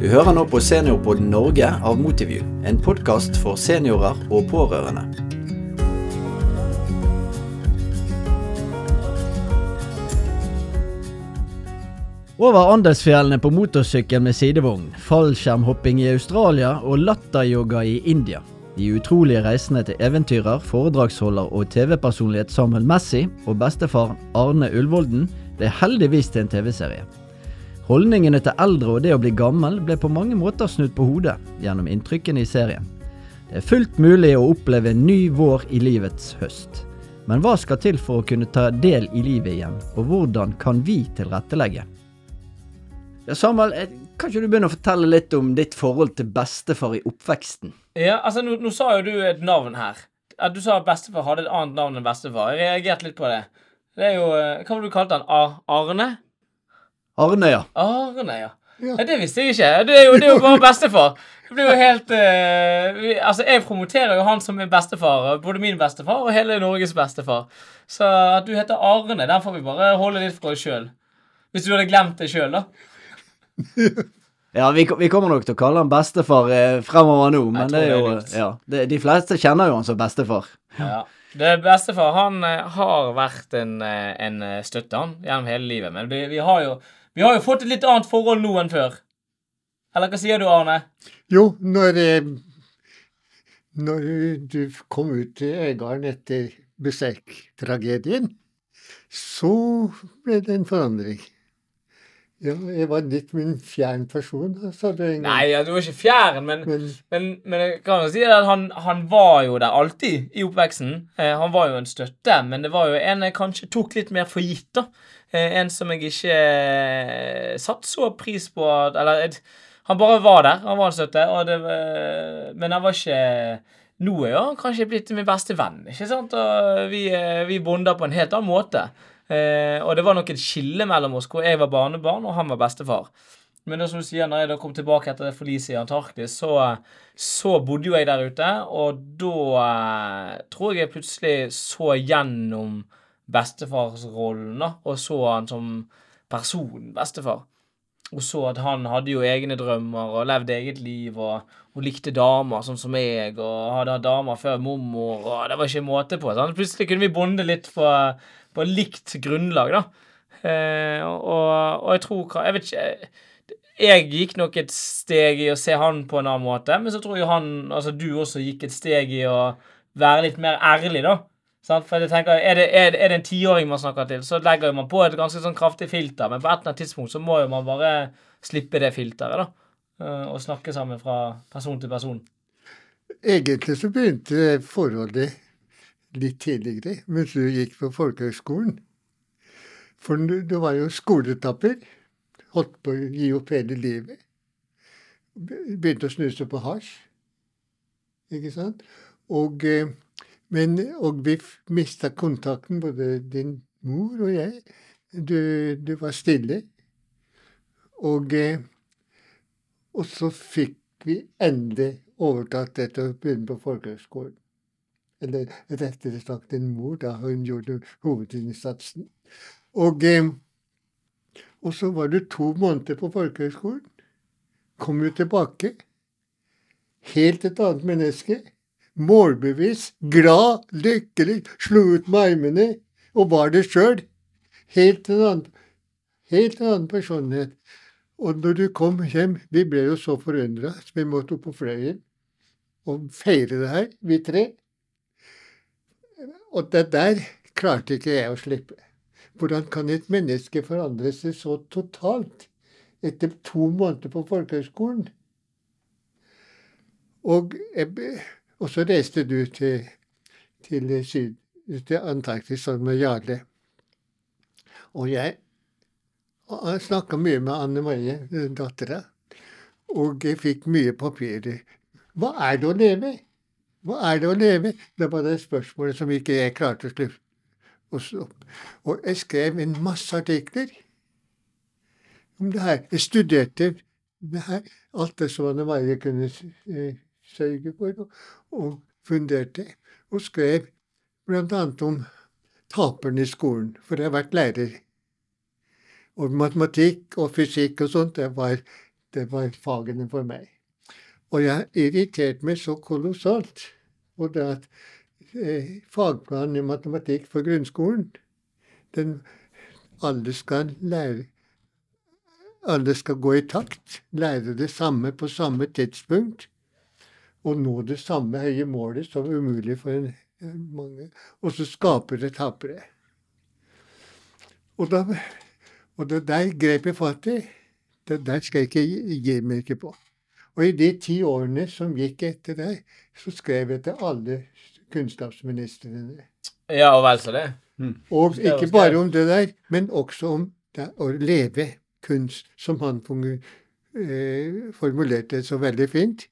Du hører nå på Seniorpodden Norge av Motivy, en podkast for seniorer og pårørende. Over Andesfjellene på motorsykkel med sidevogn, fallskjermhopping i Australia og latteryoga i India. De utrolige reisene til eventyrer, foredragsholder og TV-personlighet Samuel Messi og bestefaren Arne Ullvolden ble heldigvis til en TV-serie. Holdningene til eldre og det å bli gammel ble på mange måter snudd på hodet gjennom inntrykkene i serien. Det er fullt mulig å oppleve en ny vår i livets høst. Men hva skal til for å kunne ta del i livet igjen, og hvordan kan vi tilrettelegge? Ja, Samuel, eh, kan ikke du begynne å fortelle litt om ditt forhold til bestefar i oppveksten? Ja, altså nå, nå sa jo du et navn her. Du sa at bestefar hadde et annet navn enn bestefar. Jeg reagerte litt på det. Det er jo eh, Hva var det du kalte han? Arne? Arne, ja. Arne, ja. Det visste jeg ikke. Det er jo, det er jo bare bestefar. Det blir jo helt uh, vi, Altså, Jeg promoterer jo han som min bestefar. Både min bestefar og hele Norges bestefar. Så at du heter Arne, den får vi bare holde litt for oss sjøl. Hvis du hadde glemt det sjøl, da. ja, vi, vi, kommer nok til å kalle han bestefar eh, fremover nå, men det er jo det er ja, det, De fleste kjenner jo han som bestefar. Ja. Det Bestefar han eh, har vært en, en støtte han gjennom hele livet. Men vi, vi har jo vi har jo fått et litt annet forhold nå enn før. Eller hva sier du, Arne? Jo, når, når du kom ut til Øygarden etter Beserk-tragedien, så ble det en forandring. Ja, jeg var litt min fjern person, sa du en gang. Nei, ja, du var ikke fjern, men, men, men, men jeg kan jo si at han, han, var jo der alltid i oppveksten. Eh, han var jo en støtte, men det var jo en jeg kanskje tok litt mer for gitt, da. Eh, en som jeg ikke satt satte så pris på Eller han bare var der. Han var en støtte. Det, men han var ikke Nå er han kanskje blitt min beste venn. ikke sant? Og vi, eh, vi bonder på en helt annen måte. og det var nok et skille mellom oss hvor jeg var barnebarn, og han var bestefar. Men det som du sier, når jeg da kom tilbake etter det forliset i Antarktis, så, så, bodde jo jeg der ute, og da tror jeg jeg plutselig så gjennom bestefarsrollen, da, og så han som person, bestefar. Og så at han hadde jo egne drømmer og levde eget liv og, og likte damer, sånn som meg, og hadde hatt damer før mormor, og det var ikke måte på. Sånn. plutselig kunne vi bonde litt på, på likt grunnlag, da. Eh, og, og, jeg tror Jeg vet ikke Jeg gikk nok et steg i å se han på en annen måte, men så tror jeg han, altså du også, gikk et steg i å være litt mer ærlig, da. For jeg tenker, Er det, er, er det en tiåring man snakker til, så legger man på et ganske sånn kraftig filter. Men på et eller annet tidspunkt så må jo man bare slippe det filteret, da. Eh, og snakke sammen fra person til person. Egentlig så begynte forholdet litt tidligere, mens du gikk på folkehøgskolen. For du var jo skoletapper. Holdt på å gi opp hele livet. Begynte å snuse på hasj. Ikke sant? Og eh, men, og vi mista kontakten, både din mor og jeg. Du, var stille. Og, eh, og så fikk vi endelig overtatt dette og begynne på folkehøgskolen. Eller rettere sagt din mor, da hun gjorde hovedinnsatsen. Og, eh, og så var du to måneder på folkehøgskolen. Kom jo tilbake. Helt et annet menneske målbevisst, glad, lykkelig, slo ut med armene og var det sjøl. Helt helt en annen personlighet. Og når du kom hjem Vi ble jo så forundra, så vi måtte opp på fløyen og feire det her, vi tre. Og det der klarte ikke jeg å slippe. Hvordan kan et menneske forandre seg så totalt etter to måneder på folkehøgskolen? Og jeg og så reiste du til, til, syd, til Antarktis sammen med Jarle. Og jeg snakka mye med Anne Marie, dattera, og jeg fikk mye papirer. Hva er det å leve? Hva er det å leve? Det var det spørsmålet som ikke jeg klarte å slutte. Og jeg skrev en masse artikler om det her. Jeg studerte det her, alt det som Anne Marie kunne eh, sørge for, og funderte. Og skrev bl.a. om taperne i skolen, for jeg har vært lærer. Og matematikk og fysikk og sånt, det var det var fagene for meg. Og jeg irriterte meg så kolossalt på det at eh, fagplanen i matematikk for grunnskolen den, Alle skal lære Alle skal gå i takt, lære det samme på samme tidspunkt og nå det samme høye målet som er umulig for en, mange. Og så skaper det tapere. Og, da, og det der grep jeg fatt i. Det der skal jeg ikke gi meg ikke på. Og i de ti årene som gikk etter det, så skrev jeg til alle kunnskapsministrene. Ja, og vel så det. Mm. Og ikke bare om det der, men også om det, å leve kunst, som han eh, formulerte så veldig fint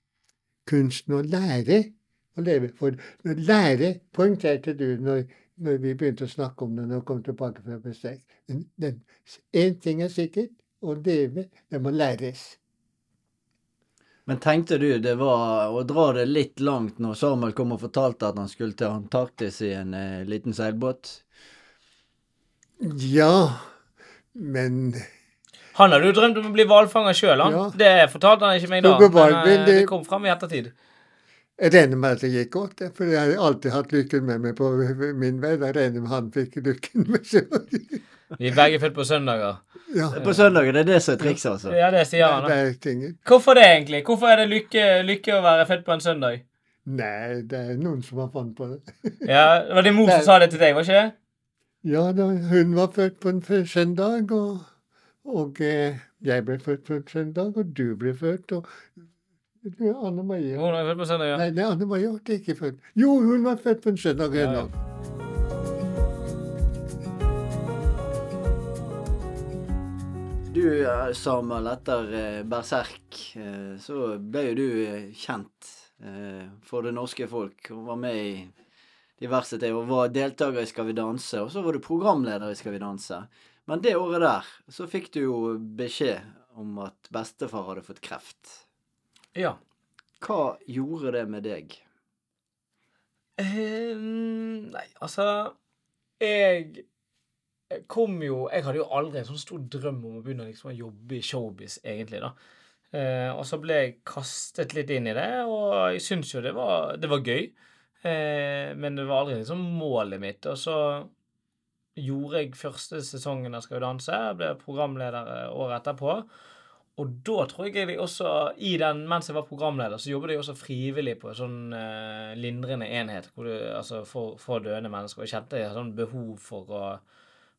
kunsten å lære å leve. For lære poengterte du når, når, vi begynte å snakke om det når vi kom tilbake fra besøk. Én ting er sikkert å leve, det må læres. Men tenkte du det var å dra det litt langt når Samuel kom og fortalte at han skulle til Antarktis i en eh, liten seilbåt? Ja, men han hadde jo drømt om å bli hvalfanger sjøl, han. Ja. Det fortalte han ikke meg da, men det, det kom fram i ettertid. Jeg regner med at det gikk godt, for jeg har alltid hatt lykken med meg på min vei. Jeg regner med han fikk lykken med seg. Vi er begge født på søndager. Ja. På søndager, det er det som er trikset, altså? Ja, det sier han. Det Hvorfor det, egentlig? Hvorfor er det lykke, lykke, å være født på en søndag? Nei, det er noen som har funnet på det. ja, Det var din mor som sa det til deg, var ikke det? Ja, da, hun var født på en søndag, og og eh, jeg ble født på en søndag, og du ble født, og Anne Marie Hun er født på søndag, ja. Nei, nei Anne Marie ble ikke født. Jo, hun var født på en søndag ja, ja. Du, Samuel, etter eh, Berserk, eh, så ble jo du kjent for det norske folk og var med i diverse ting. Og var deltaker i Skal vi danse, og så var du programleder i Skal vi danse. Men det året der så fikk du jo beskjed om at bestefar hadde fått kreft. Ja. Hva gjorde det med deg? Um, nei, altså Jeg kom jo Jeg hadde jo aldri en sånn stor drøm om å begynne liksom, å jobbe i showbiz, egentlig, da. Uh, og så ble jeg kastet litt inn i det, og jeg syns jo det var, det var gøy. Uh, men det var aldri liksom målet mitt. Og så gjorde jeg første sesongen av Skal vi danse. Ble programleder eh, året etterpå. Og da tror jeg jeg også, i den, mens jeg var programleder, så jobbet jeg også frivillig på en sånn uh, lindrende enhet du, altså for, for, døende mennesker. Og kjente et sånn behov for å,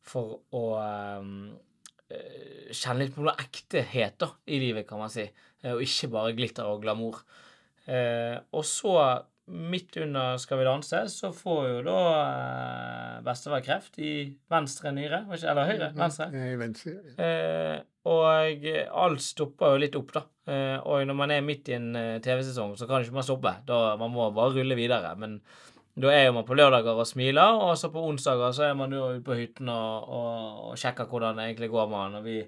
for å um, kjenne litt på noe ektehet da, i livet, kan man si. og ikke bare glitter og glamour. Uh, og så midt under Skal vi danse, så får jo da eh, bestefar kreft i venstre nyre. Eller høyre? Venstre. I venstre eh, og alt stopper jo litt opp, da. Eh, og når man er midt i en eh, TV-sesong, så kan ikke man stoppe. Da, man må bare rulle videre. Men da er jo man på lørdager og smiler, og så på onsdager så er man jo ute på hytten og, og, og, sjekker hvordan det egentlig går med han. Og vi,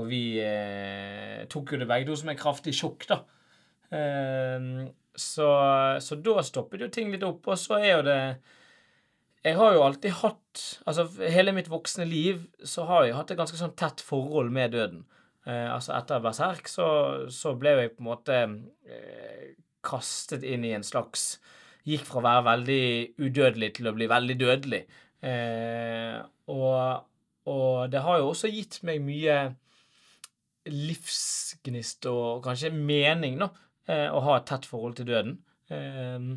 og vi eh, tok jo det begge to som en kraftig sjokk, da. Eh, så, så, da stoppet jo ting litt opp. Og så er jo det Jeg har jo alltid hatt Altså hele mitt voksne liv så har jeg hatt et ganske sånn tett forhold med døden. Eh, altså etter berserk så, så ble jeg på en måte eh, kastet inn i en slags Gikk fra å være veldig udødelig til å bli veldig dødelig. Eh, og, og det har jo også gitt meg mye livsgnist og kanskje mening, eh, og ha et tett forhold til døden. Eh,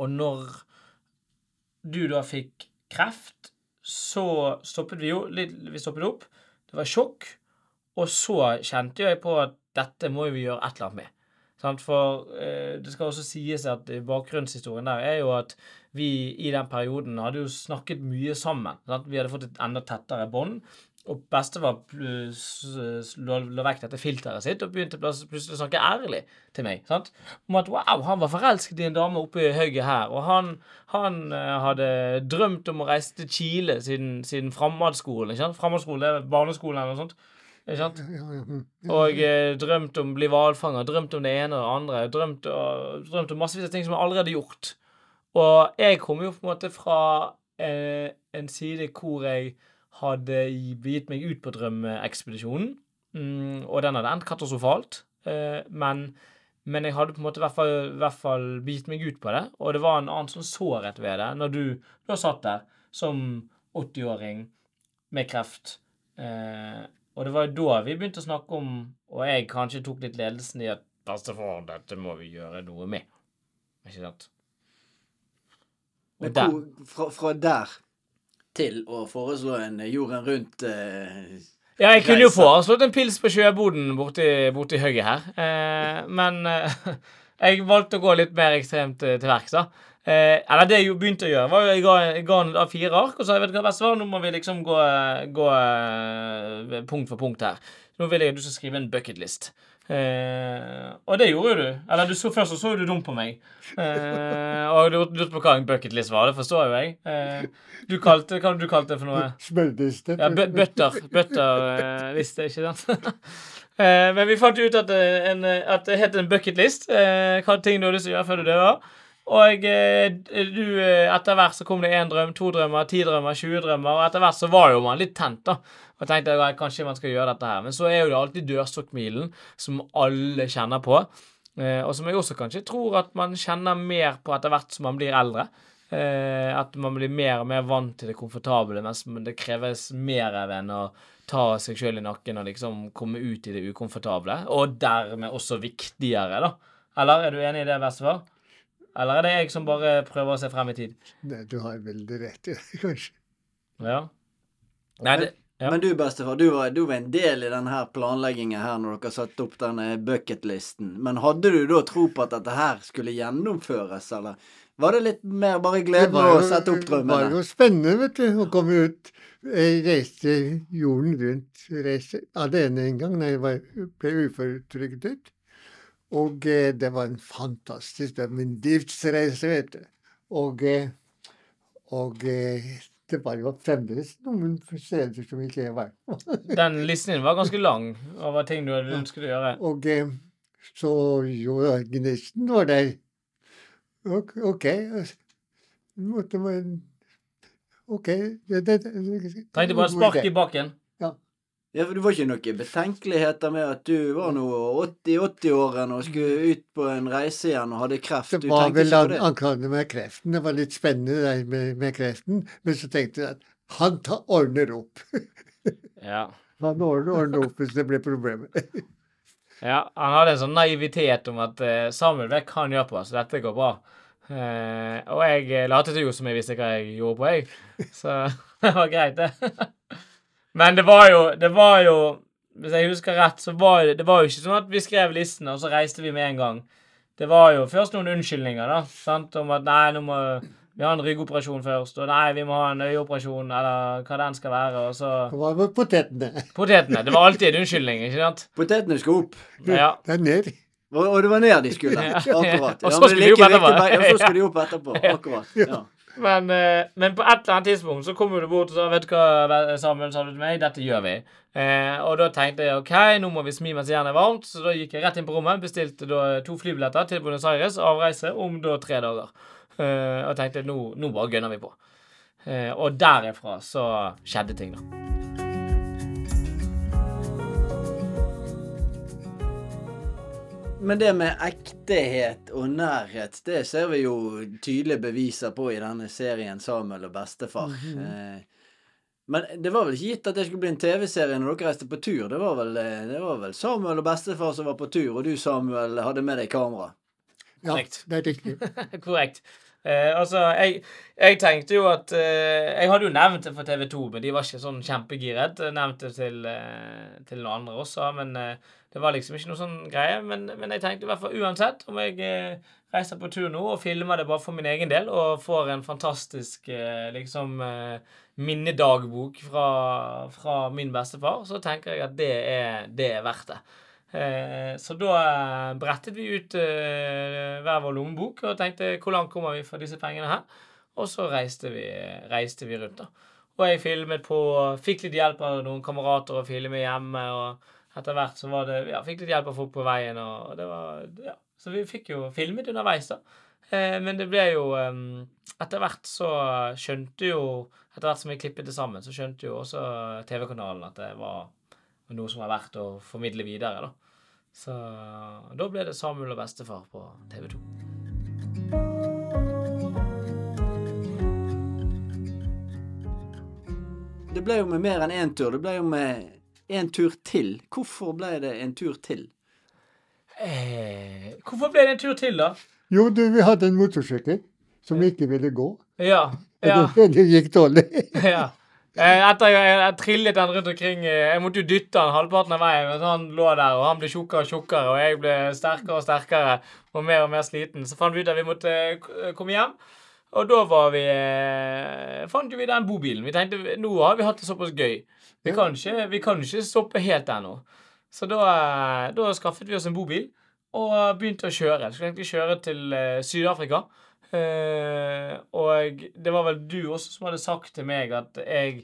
og når du da fikk kreft, så stoppet vi jo litt Vi stoppet opp. Det var sjokk. Og så kjente jeg på at dette må vi gjøre et eller annet med. For eh, det skal også sies at bakgrunnshistorien der er jo at vi i den perioden hadde jo snakket mye sammen. Vi hadde fått et enda tettere bånd. Og bestefar la vekk dette filteret sitt og begynte plutselig å snakke ærlig til meg. sant? Om at wow, han var forelsket i en dame oppe i høyet her. Og han, han uh, hadde drømt om å reise til Chile siden, siden Framhaldsskolen. Framhaldsskolen er barneskolen eller noe sånt. Ikke sant? Og eh, drømt om å bli hvalfanger. Drømt om det ene og det andre. Drømt, og, drømt om massevis av ting som jeg allerede gjort. Og jeg kommer jo på en måte fra eh, en side hvor jeg hadde gitt meg ut på drømmeekspedisjonen. mm, og den hadde endt katastrofalt. Eh, men, men jeg hadde på en måte i hvert fall, hvert fall bitt meg ut på det, og det var en annen sånn sårhet ved det når du, du har satt der som 80-åring med kreft. Eh, og det var jo da vi begynte å snakke om, og jeg kanskje tok litt ledelsen i at bestefar, dette må vi gjøre noe med. Ikke sant? Men hvor, der- fra, fra der til å foreslå en jorden rundt eh, Ja, jeg kunne jo foreslått en pils på sjøboden borti, borti høyet her, eh, men eh, jeg valgte å gå litt mer ekstremt eh, til verks, da. Eh, eller det jeg begynte å gjøre, var jeg ga, jeg ga da fire ark, og så sa jeg, vet du hva, bestefar, nå må vi liksom gå, gå eh, punkt for punkt her. Nå vil jeg at du skal skrive en bucketlist. Eh, og det gjorde jo du. Eller du så, først så, så du dumt på meg. Eh, og du lurte på hva en bucketlist var. Det forstår jo jeg. Eh, du kalte, hva du kalte det for noe? Smørliste. Ja, bøtter. Bøtter eh, ikke sant? eh, men vi fant ut at, eh, en, at det het en bucketlist. Eh, hva ting du hadde lyst til å gjøre før du dør. Og du, etter hvert så kom det én drøm, to drømmer, ti drømmer, 20 drømmer. Og etter hvert så var jo man litt tent, da. Og tenkte jeg, kanskje man skal gjøre dette her. Men så er jo det alltid dørstokkmilen, som alle kjenner på. Eh, og som jeg også kanskje tror at man kjenner mer på etter hvert som man blir eldre. Eh, at man blir mer og mer vant til det komfortable, mens det kreves mer av en å ta seg sjøl i nakken og liksom komme ut i det ukomfortable. Og dermed også viktigere, da. Eller er du enig i det, bestefar? Eller er det jeg som bare prøver å se frem i tid? Nei, du har veldig rett i det, kanskje. Ja. Nei, det ja. Men du, bestefar, du var, du var en del i denne planleggingen her når dere satte opp denne bucketlisten. Men hadde du da tro på at dette her skulle gjennomføres, eller var det litt mer bare gleden var å sette opp Det var jo spennende, vet du, å komme ut. Jeg reiste jorden rundt. Reiste alene en gang da jeg var, ble uføretrygdet. Og eh, det var en fantastisk Det var en livsreise, vet du. Og, eh, og eh, det var jo fremdeles noen steder som ikke jeg var. Den listen din var ganske lang over ting du ønsket å gjøre. Og eh, så jo, gnisten var der. Ok. ok. Måtte man OK. Det, det, det, Trengte bare spark i bakken. Ja, for Det var ikke noen betenkeligheter med at du var nå 80-80-årene og skulle ut på en reise igjen og hadde kreft? Det Du var vel an- anklagene med kreften. Det var litt spennende det med, med kreften. Men så tenkte jeg at han tar, ordner opp. Ja. Han ordner, ordner opp hvis det blir problemer. ja. Han hadde en sånn naivitet om at eh, Samuel det kan gjøre på, så dette går bra. Eh, og jeg eh, latet jo som jeg visste hva jeg gjorde på, jeg. Så det var greit, det. Men det var jo Det var jo Hvis jeg husker rett, så var det, det var jo ikke sånn at vi skrev listen, og så reiste vi med en gang. Det var jo først noen unnskyldninger, da. Sant? Om at nei, nå må vi ha en ryggoperasjon først, og nei, vi må ha en øyeoperasjon, eller hva den skal være, og så Det var med potetene. Potetene. Det var alltid en unnskyldning, ikke sant? Potetene skulle opp, Ja. Det er ned. og, og det var ned de skulle. Ja. Akkurat. Og så skulle de opp etterpå. Ja, så skulle de opp etterpå. Akkurat. Ja. Men, eh, men på et eller annet tidspunkt så kom du bort og sa Vet du hva, Samuel, sa du til meg? Dette gjør vi. Eh, og da tenkte jeg OK, nå må vi smi mens jernet er varmt. Så da gikk jeg rett inn på rommet, bestilte da to flybilletter til Buenos Aires, avreise om da tre dager. Eh, og tenkte nå, nå bare gønner vi på. Eh, og derifra så skjedde ting, da. Men det med ektehet og nærhet, det ser vi jo tydelige beviser på i denne serien Samuel og bestefar. eh, men det var vel ikke gitt at det skulle bli en TV-serie når dere reiste på tur. Det var, vel, eh, det var vel Samuel og bestefar som var på tur, og du, Samuel, hadde med deg kamera. Ja, Korrekt. det er riktig. Korrekt. Eh, altså, jeg, jeg tenkte jo at eh, Jeg hadde jo nevnt det for TV 2, men de var ikke sånn kjempegiret. Nevnte det til, eh, til noen andre også, men eh, det var liksom ikke noe sånn greie. Men, men jeg tenkte i hvert fall uansett, om jeg eh, reiser på tur nå og filmer det bare for min egen del, og får en fantastisk eh, liksom eh, minnedagbok fra, fra min bestefar, så tenker jeg at det er, det er verdt det. Eh, så da eh, brettet vi ut eh, hver vår lommebok og tenkte hvor langt kommer vi for disse pengene her? Og så reiste vi, reiste vi rundt, da. Og jeg filmet på Fikk litt hjelp av noen kamerater å filme hjemme, og etter hvert så var det Ja, fikk litt hjelp av folk på veien, og det var Ja. Så vi fikk jo filmet underveis, da. Eh, men det ble jo eh, Etter hvert så skjønte jo Etter hvert som vi klippet det sammen, så skjønte jo også TV-kanalen at det var noe som var verdt å formidle videre. da. Så da ble det Samuel og bestefar på TV 2. Det ble jo med mer enn én tur. Det ble jo med en tur til. Hvorfor ble det en tur til? Eh, hvorfor ble det en tur til, da? Jo, du, vi hadde en motorsykkel som ikke ville gå. Ja. ja. Det, det gikk dårlig. ja. Eh, Etter jeg, jeg trillet den rundt omkring eh, Jeg måtte jo dytte den halvparten av veien, Men han lå der, og han ble tjukkere og tjukkere, og jeg ble sterkere og sterkere og mer og mer sliten. Så fant vi ut at vi måtte eh, komme hjem. Og da var vi fant jo vi den bobilen. Vi tenkte nå har vi hatt det såpass gøy. Vi kan ikke, vi kan ikke stoppe helt ennå. Så da, da skaffet vi oss en bobil og begynte å kjøre. Skulle egentlig kjøre til eh, Syd-Afrika. Eh, og det var vel du også som hadde sagt til meg at jeg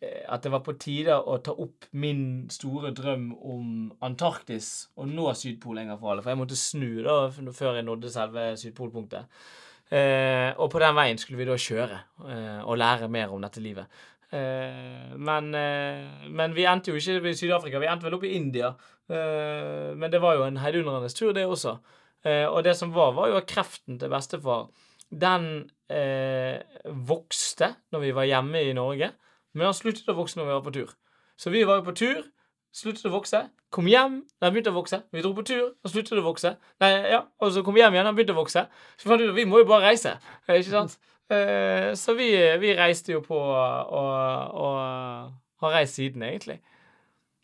eh, at det var på tide å ta opp min store drøm om Antarktis og nå Sydpolen en gang for alle. For jeg måtte snu da før jeg nådde selve Sydpolpunktet. Eh, og på den veien skulle vi da kjøre eh, og lære mer om dette livet. Eh, men, eh, men vi endte jo ikke i Syd-Afrika, vi endte vel opp i India. Eh, men det var jo en heidundrende tur, det også. Og det som var, var jo at kreften til bestefar, den vokste når vi var hjemme i Norge, men han sluttet å vokse når vi var på tur. Så vi var jo på tur, sluttet å vokse, kom hjem, den begynte å vokse. Vi dro på tur, og sluttet å vokse. Nei, ja, og så kom vi hjem igjen, den begynte å vokse. Så fant vi ut at vi må jo bare reise, ikke sant? Eh, så vi, vi reiste jo på og, og har reist siden, egentlig.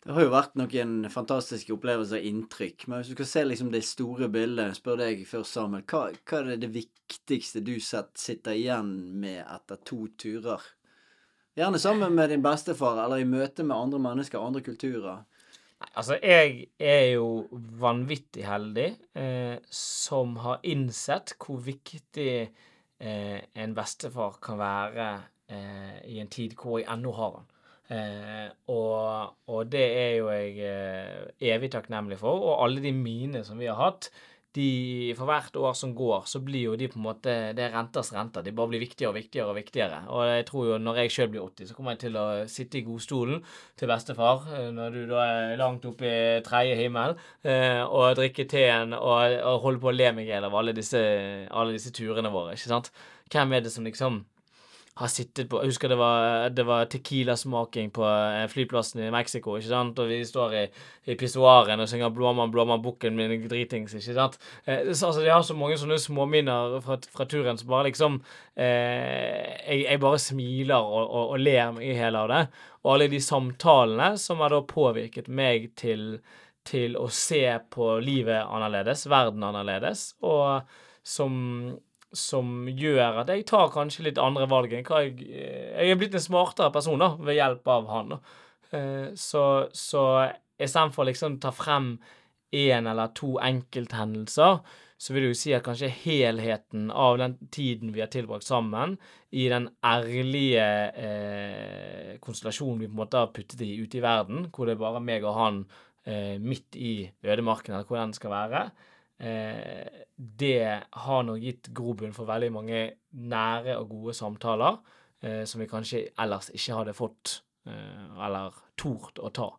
Det har jo vært noen fantastiske opplevelser og inntrykk. Men hvis du skal se liksom det store bildet, spør deg først, Samuel. Hva, hva er det viktigste du sitter igjen med etter to turer? Gjerne sammen med din bestefar, eller i møte med andre mennesker, andre kulturer. Nei, altså, jeg er jo vanvittig heldig eh, som har innsett hvor viktig en bestefar kan være eh, i en tid hvor jeg ennå har han. Eh, og, og det er jo jeg eh, evig takknemlig for. Og alle de mine som vi har hatt, de, for hvert år som går, så blir jo de på en måte Det er renters renter. De bare blir viktigere og viktigere og viktigere. Og jeg tror jo når jeg sjøl blir 80, så kommer jeg til å sitte i godstolen til bestefar, eh, når du da er langt oppe i tredje himmel, eh, og drikke teen og, og holde på å le meg i hjel av alle disse, alle disse turene våre, ikke sant? Hvem er det som liksom har sittet på Jeg husker det var, var Tequila-smaking på eh, flyplassen i Mexico, ikke sant? Og vi står i, i pissoaren og synger 'Blåmann, blåmann, bukken min', dritings, ikke sant? Eh, så, altså, jeg har så mange sånne småminner fra, fra turen som bare liksom eh, jeg, jeg bare smiler og, og, og ler meg i hele av det. Og alle de samtalene som har da påvirket meg til, til å se på livet annerledes, verden annerledes, og som som gjør at jeg tar kanskje litt andre valg enn hva jeg Jeg er blitt en smartere person da, ved hjelp av han. Eh, Så, så istedenfor liksom ta frem én eller to enkelthendelser, så vil det jo si at kanskje helheten av den tiden vi har tilbrakt sammen, i den ærlige eh, konstellasjonen vi på en måte har puttet i ute i verden, hvor det er bare meg og han eh, midt i ødemarken, eller hvor den skal være, eh, det har nok gitt grobunn for veldig mange nære og gode samtaler eh, som vi kanskje ellers ikke hadde fått, eh, eller tort å ta.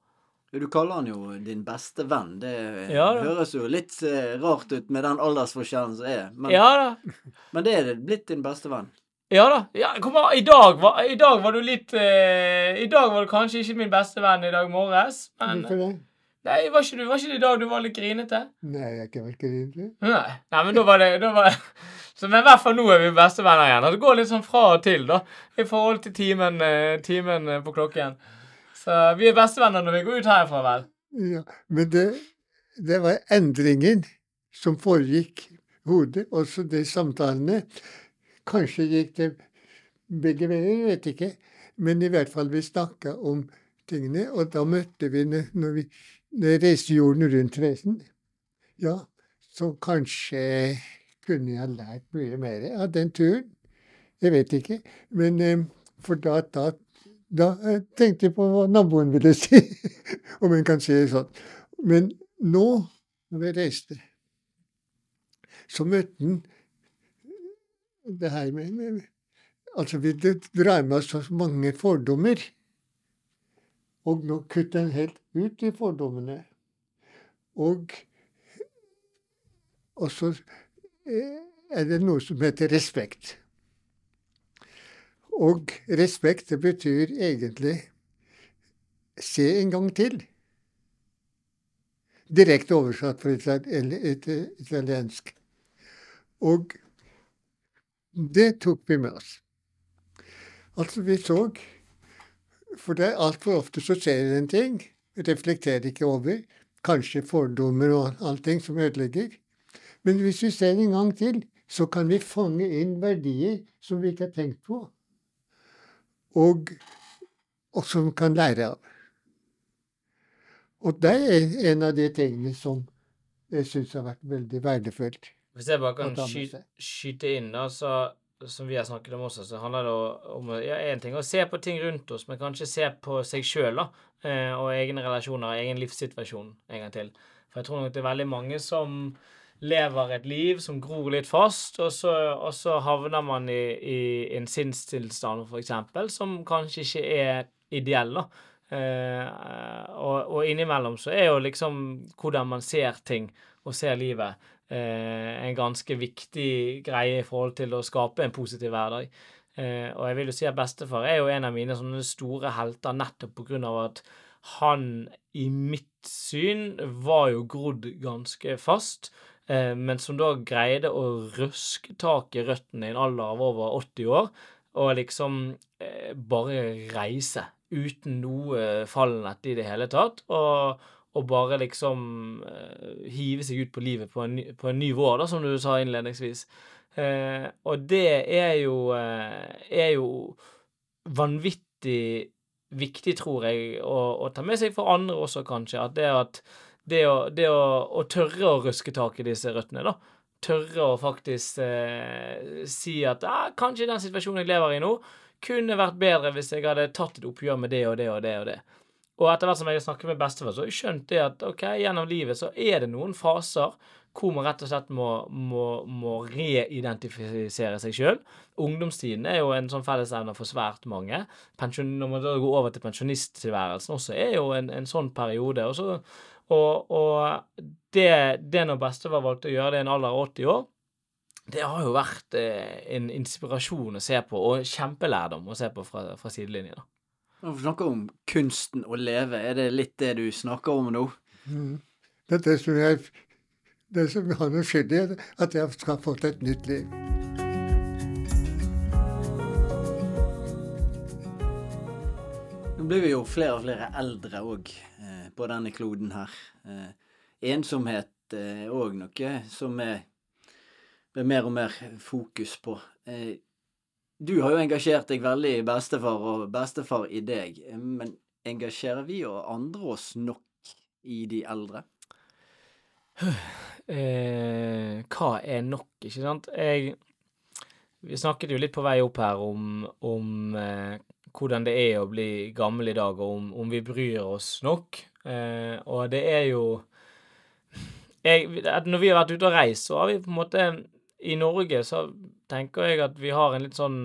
Du kaller han jo din beste venn. Det Ja høres jo litt eh, rart ut med den aldersforskjellen som er. Men, Ja da. men det er det blitt din beste venn. Ja da. Ja, kom an, i, dag var, I dag var du litt eh, I dag var du kanskje ikke min beste venn i dag morges, men Hvorfor det? Nei, var ikke, du, var ikke det i dag du var litt grinete? Nei, jeg er ikke vært grinete. Nei. Nei, men da var det da var, så, Men i hvert fall nå er vi bestevenner igjen. Og det går litt sånn fra og til, da, i forhold til timen, eh, timen eh, på klokken. Så vi er bestevenner når vi går ut herfra, vel. Ja, men det, det var endringen som foregikk i hodet, også de samtalene. Kanskje gikk det begge veier, jeg vet ikke. Men i hvert fall vi snakka om tingene, og da møtte vi når vi jeg reiste jorden rundt-reisen. Ja, så kanskje kunne jeg lært mye mer av den turen. Jeg vet ikke. Men eh, for da, da, da eh, tenkte jeg på hva naboen ville si, om en kan si det sånn. Men nå, når vi reiste, så møtte han det her med, med Altså, vi drar med oss så mange fordommer. Og nå kutter en helt ut de fordommene. Og, og så eh, er det noe som heter respekt. Og respekt, det betyr egentlig se en gang til. Direkte oversatt fra italiensk. Og det tok vi med oss. Altså, vi så For det er altfor ofte så skjer det en ting, reflekterer ikke over. Kanskje fordommer og allting som ødelegger. Men hvis vi ser en gang til, så kan vi fange inn verdier som vi ikke har tenkt på, og, og som vi kan lære av. Og det er en av de tingene som jeg syns har vært veldig verdifullt. Hvis jeg bare kan sky skyte inn, da, så som vi har snakket om også, så handler det om ja, ting å se på ting rundt oss, men kanskje se på seg sjøl eh, og egne relasjoner, egen livssituasjon en gang til. For jeg tror nok det er veldig mange som lever et liv som gror litt fast, og så, og så havner man i, i en sinnstilstand, f.eks., som kanskje ikke er ideell. da. Eh, og, og, innimellom så er jo liksom hvordan man ser ting og ser livet, en ganske viktig greie i forhold til å skape en positiv hverdag. Eh, og jeg vil jo si at bestefar er jo en av mine sånne store helter nettopp på grunn av at han i mitt syn var jo grodd ganske fast. Eh, men som da greide å røske tak i røttene i en alder av over 80 år, og liksom eh, bare reise uten noe fallnett i det hele tatt. Og, og bare liksom uh, hive seg ut på livet på en, på en ny vår, da, som du sa innledningsvis. Uh, og det er jo, uh, er jo vanvittig viktig, tror jeg, å, å, ta med seg for andre også, kanskje. At det at det å, det å, å tørre å ruske tak i disse røttene, da. Tørre å faktisk si at ah, kanskje den situasjonen jeg lever i nå, kunne vært bedre hvis jeg hadde tatt et oppgjør med det og det og det og det. Og etter hvert som jeg snakket med bestefar, så har jeg at ok, gjennom livet så er det noen faser hvor man rett og slett må, må, må reidentifisere seg sjøl. Ungdomstiden er jo en sånn fellesevne for svært mange. Pensjon, når man da går over til pensjonisttilværelsen også, er jo en, en sånn periode. Og, så, og, og det, det når bestefar valgte å gjøre det i en alder av 80 år, det har jo vært eh, en inspirasjon å se på, og kjempelærdom å se på fra, fra sidelinjen. Når du snakker om kunsten å leve, er det litt det du snakker om nå? Mm. Det er det som jeg det som har noe skyld i, at jeg skal få et nytt liv. Nå blir vi jo flere og flere eldre òg eh, på denne kloden her. Eh, ensomhet er eh, òg noe som er blir mer og mer fokus på. Eh, du har jo engasjert deg veldig i bestefar og bestefar i deg, men engasjerer vi og andre oss nok i de eldre? Eh, hva er nok, ikke sant? Jeg, vi snakket jo litt på vei opp her om, om eh, hvordan det er å bli gammel i dag, og om, om vi bryr oss nok. Eh, og det er jo jeg, Når vi har vært ute og reist, så har vi på en måte i Norge så tenker jeg at vi har en litt sånn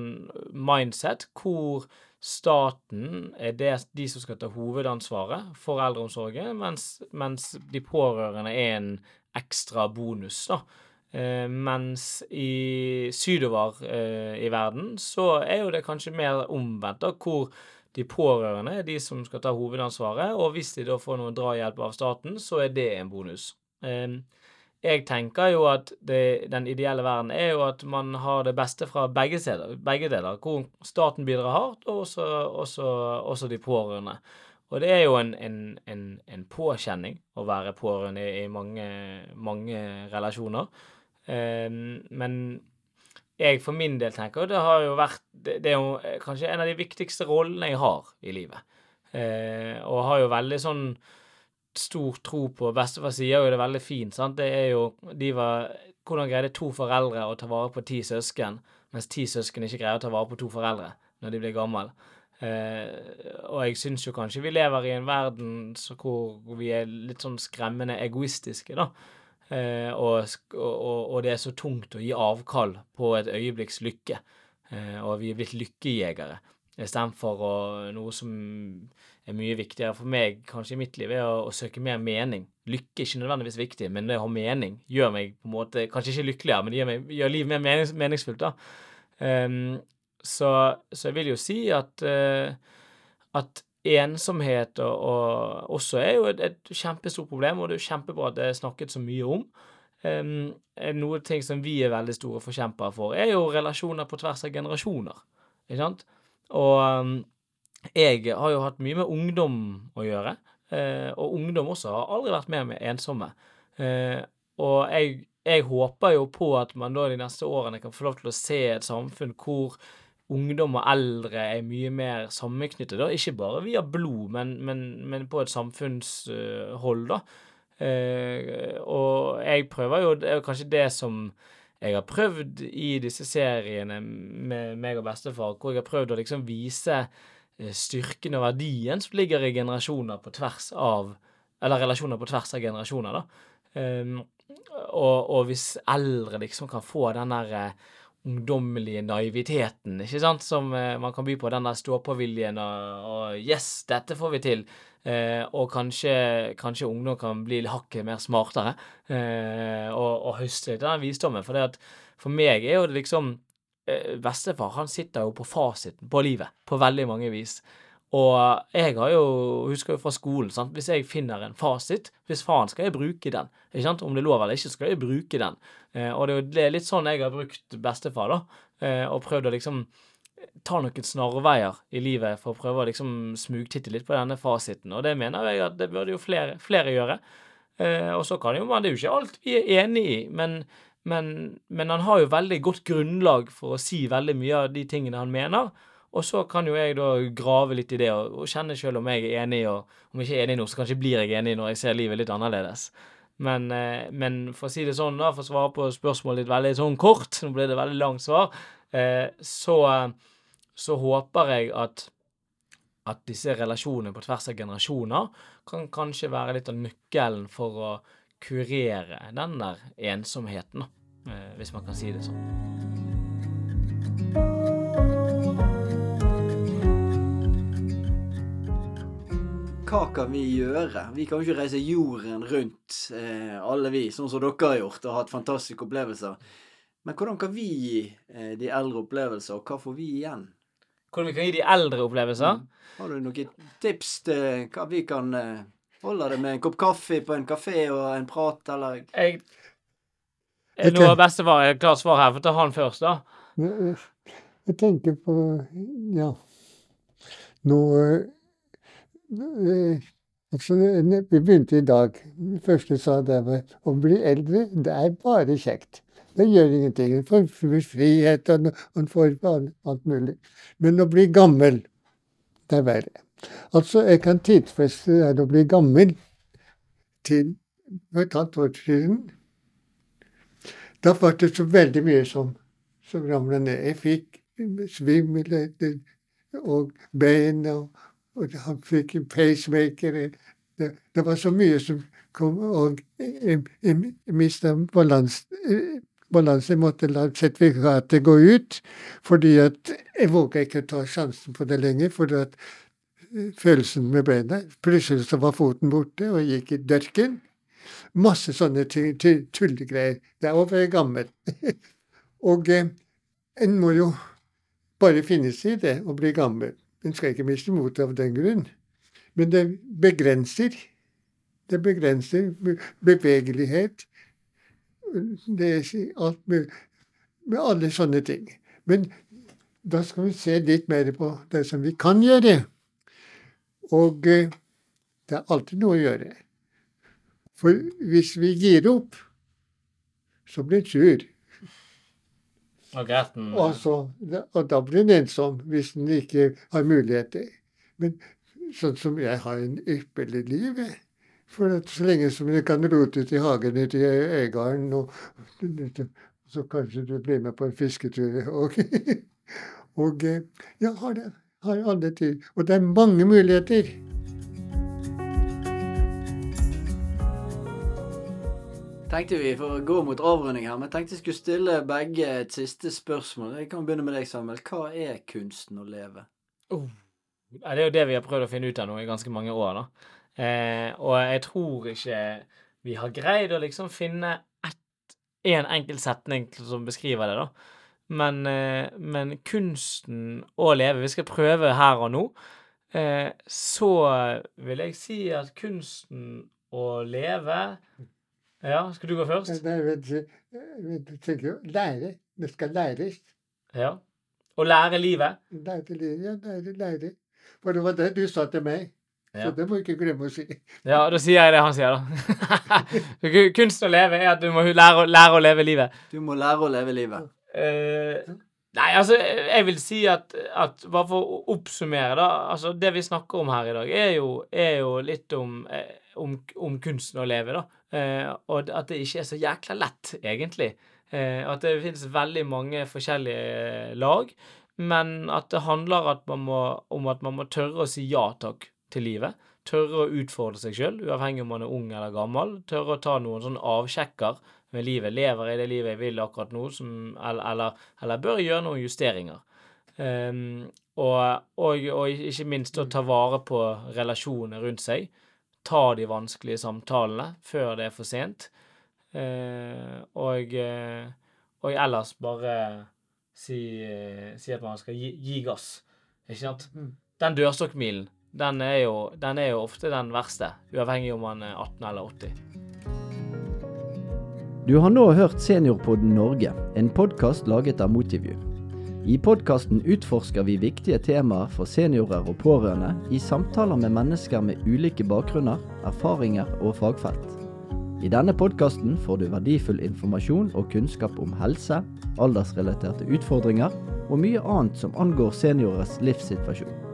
mindset hvor staten er det, de som skal ta hovedansvaret for eldreomsorgen, mens, mens de pårørende er en ekstra bonus, da. Eh, mens i sydover eh, i verden så er jo det kanskje mer omvendt, da, hvor de pårørende er de som skal ta hovedansvaret, og hvis de da får noe drahjelp av staten, så er det en bonus. Eh, jeg tenker jo at det, den ideelle verden er jo at man har det beste fra begge, steder, begge deler. Hvor staten bidrar hardt, og også, også, også de pårørende. Og det er jo en, en, en, en påkjenning å være pårørende i, mange, mange relasjoner. Um, men jeg for min del tenker det har jo vært Det, er jo kanskje en av de viktigste rollene jeg har i livet. Uh, og har jo veldig sånn stor tro på Bestefar sier jo det veldig fint. sant? Det er jo de var, Hvordan greide to foreldre å ta vare på ti søsken, mens ti søsken ikke greier å ta vare på to foreldre når de blir gamle? Eh, og jeg syns jo kanskje vi lever i en verden hvor vi er litt sånn skremmende egoistiske, da. Eh, og, og, og, det er så tungt å gi avkall på et øyeblikks lykke. Eh, og vi er blitt lykkejegere. Istedenfor noe som er mye viktigere for meg kanskje i mitt liv, er å, å, søke mer mening. Lykke er ikke nødvendigvis viktig, men det å ha mening gjør meg på en måte Kanskje ikke lykkeligere, men det gjør, meg, gjør livet mer menings, meningsfullt. da. Um, så, så, jeg vil jo si at, uh, at ensomhet og, og, også er jo et, et, kjempestort problem, og det er jo kjempebra at det er snakket så mye om. Um, noe ting som vi er veldig store forkjempere for, er jo relasjoner på tvers av generasjoner. Ikke sant? Og um, jeg har jo hatt mye med ungdom å gjøre, eh, og ungdom også har aldri vært mer med ensomme. Eh, og jeg, jeg, håper jo på at man da de neste årene kan få lov til å se et samfunn hvor ungdom og eldre er mye mer sammenknyttet, da. Ikke bare via blod, men, men, men på et samfunnshold, da. Eh, og jeg prøver jo Det er jo kanskje det som jeg har prøvd i disse seriene med meg og bestefar, hvor jeg har prøvd å liksom vise Eh, styrken og verdien som ligger i generasjoner på tvers av Eller relasjoner på tvers av generasjoner, da. Um, og, og, hvis eldre liksom kan få den der uh, ungdommelige naiviteten, ikke sant, som uh, man kan by på, den der stå-på-viljen og, og, 'yes, dette får vi til', uh, og kanskje, kanskje, ungdom kan bli hakket mer smartere og, og høste litt av den visdommen. For, at, for meg er jo det liksom Eh, bestefar han sitter jo på fasiten på livet på veldig mange vis. Og jeg har jo, husker jo fra skolen, sant? hvis jeg finner en fasit, hvis faen skal jeg bruke den. Ikke sant? Om det er lov eller ikke, skal jeg bruke den. Eh, og det er litt sånn jeg har brukt bestefar, da. Eh, og prøvd å liksom ta noen snarveier i livet for å prøve å liksom smugtitte litt på denne fasiten. Og det mener jeg at det burde jo flere, flere gjøre. Eh, og så kan jo man Det er jo ikke alt vi er enig i, men men, men, han har jo veldig godt grunnlag for å si veldig mye av de tingene han mener. Og så kan jo jeg da grave litt i det og, og kjenne sjøl om jeg er enig, og om jeg ikke er enig nå, så kanskje blir jeg enig når jeg ser livet litt annerledes. Men, eh, men for å si det sånn, da, for å svare på spørsmålet litt veldig sånn kort, nå ble det veldig langt svar, så, så håper jeg at at disse relasjonene på tvers av generasjoner kan kanskje være litt av nøkkelen for å kurere den der ensomheten, eh, hvis man kan si det sånn. Hva kan vi gjøre? Vi kan jo ikke reise jorden rundt, eh, alle vi, sånn som dere har gjort og hatt fantastiske opplevelser. Men hvordan kan vi gi eh, de eldre opplevelser, og hva får vi igjen? Hvordan vi kan gi de eldre opplevelser? Mm. Har du noen tips til hva vi kan eh, Holder det med en kopp kaffe på en kafé og en prat, eller Jeg Nå har bestefar et klart svar her, for ta han først, da. Jeg tenker på Ja. Nå Altså, vi begynte i dag. Det første sa det var å bli eldre, det er bare kjekt. Det gjør ingenting. En får frihet, og en får alt mulig. Men å bli gammel, det er verre. Altså, jeg kan tidfeste det å bli gammel til for et halvt år siden. Da var det så veldig mye som, som ramla ned. Jeg fikk svimmel og bein, og, og han fikk en pacemaker. Det, det, var så mye som kom, og jeg, jeg, jeg mista balansen balanse. Jeg måtte la sertifikatet gå ut, fordi at jeg våga ikke ta sjansen på det lenger. fordi at følelsen med beina. Plutselig så var foten borte, og jeg gikk i dørken. Masse sånne tullegreier. Det er over gammel. og eh, en må jo bare finne seg i det å bli gammel. En skal ikke miste motet av den grunn. Men det begrenser. Det begrenser bevegelighet. Det alt med, med alle sånne ting. Men da skal vi se litt mer på det som vi kan gjøre. Og eh, det er alltid noe å gjøre. For hvis vi gir opp, så blir en sur. Og, og, så, og da blir en ensom hvis en ikke har muligheter. Men sånn som jeg har en ypperlig liv For at så lenge som du kan rote ut i hagen til Øygarden, og, så kanskje du blir med på en fisketur. Og, og ja, har det har alle tid. Og det er mange muligheter. tenkte vi for å gå mot avrunding her, men tenkte jeg skulle stille begge et siste spørsmål. Jeg kan begynne med deg, Samuel. Hva er kunsten å leve? Oh. Ja, Det er jo det vi har prøvd å finne ut av nå i ganske mange år, da. Eh, og jeg tror ikke vi har greid å liksom finne én en enkelt setning som beskriver det, da. Men, eh, men, kunsten å leve Vi skal prøve her og nå. Eh, så vil jeg si at kunsten å leve Ja, skal du gå først? Nei, vent, tenker jo lære. Det skal læres. Ja. Å lære livet? Lære, livet, ja, lære, lære. For det var det du sa til meg. Ja. Så det må du ikke glemme å si. Ja, da sier jeg det han sier, da. Kunst å leve er at du må lære, lære, å leve livet. Du må lære å leve livet. Uh, nei, altså, jeg vil si at, at, Bare for å oppsummere, da. Altså, det vi snakker om her i dag, er jo, er jo litt om, eh, om, om, kunsten å leve, da. Uh, og at det ikke er så jækla lett, egentlig. Uh, at det finnes veldig mange forskjellige lag. Men at det handler at må, om at man må tørre å si ja takk til livet. Tørre å utfordre seg sjøl, uavhengig om man er ung eller gammel. Tørre å ta noen sånne avsjekker med livet. Lever jeg det livet jeg vil akkurat nå, som, eller, eller, eller, bør jeg gjøre noen justeringer? Um, og, og, og, ikke minst å ta vare på relasjonene rundt seg. Ta de vanskelige samtalene før det er for sent. Uh, og, uh, og, ellers bare si, uh, si, at man skal gi, gi gass. Ikke sant? Mm. Den dørstokkmilen den er, jo, den er jo ofte den verste, uavhengig om man er 18 eller 80. Du har nå hørt Seniorpodden Norge, en podkast laget av Motivju. I podkasten utforsker vi viktige temaer for seniorer og pårørende i samtaler med mennesker med ulike bakgrunner, erfaringer og fagfelt. I denne podkasten får du verdifull informasjon og kunnskap om helse, aldersrelaterte utfordringer og mye annet som angår seniorers livssituasjon.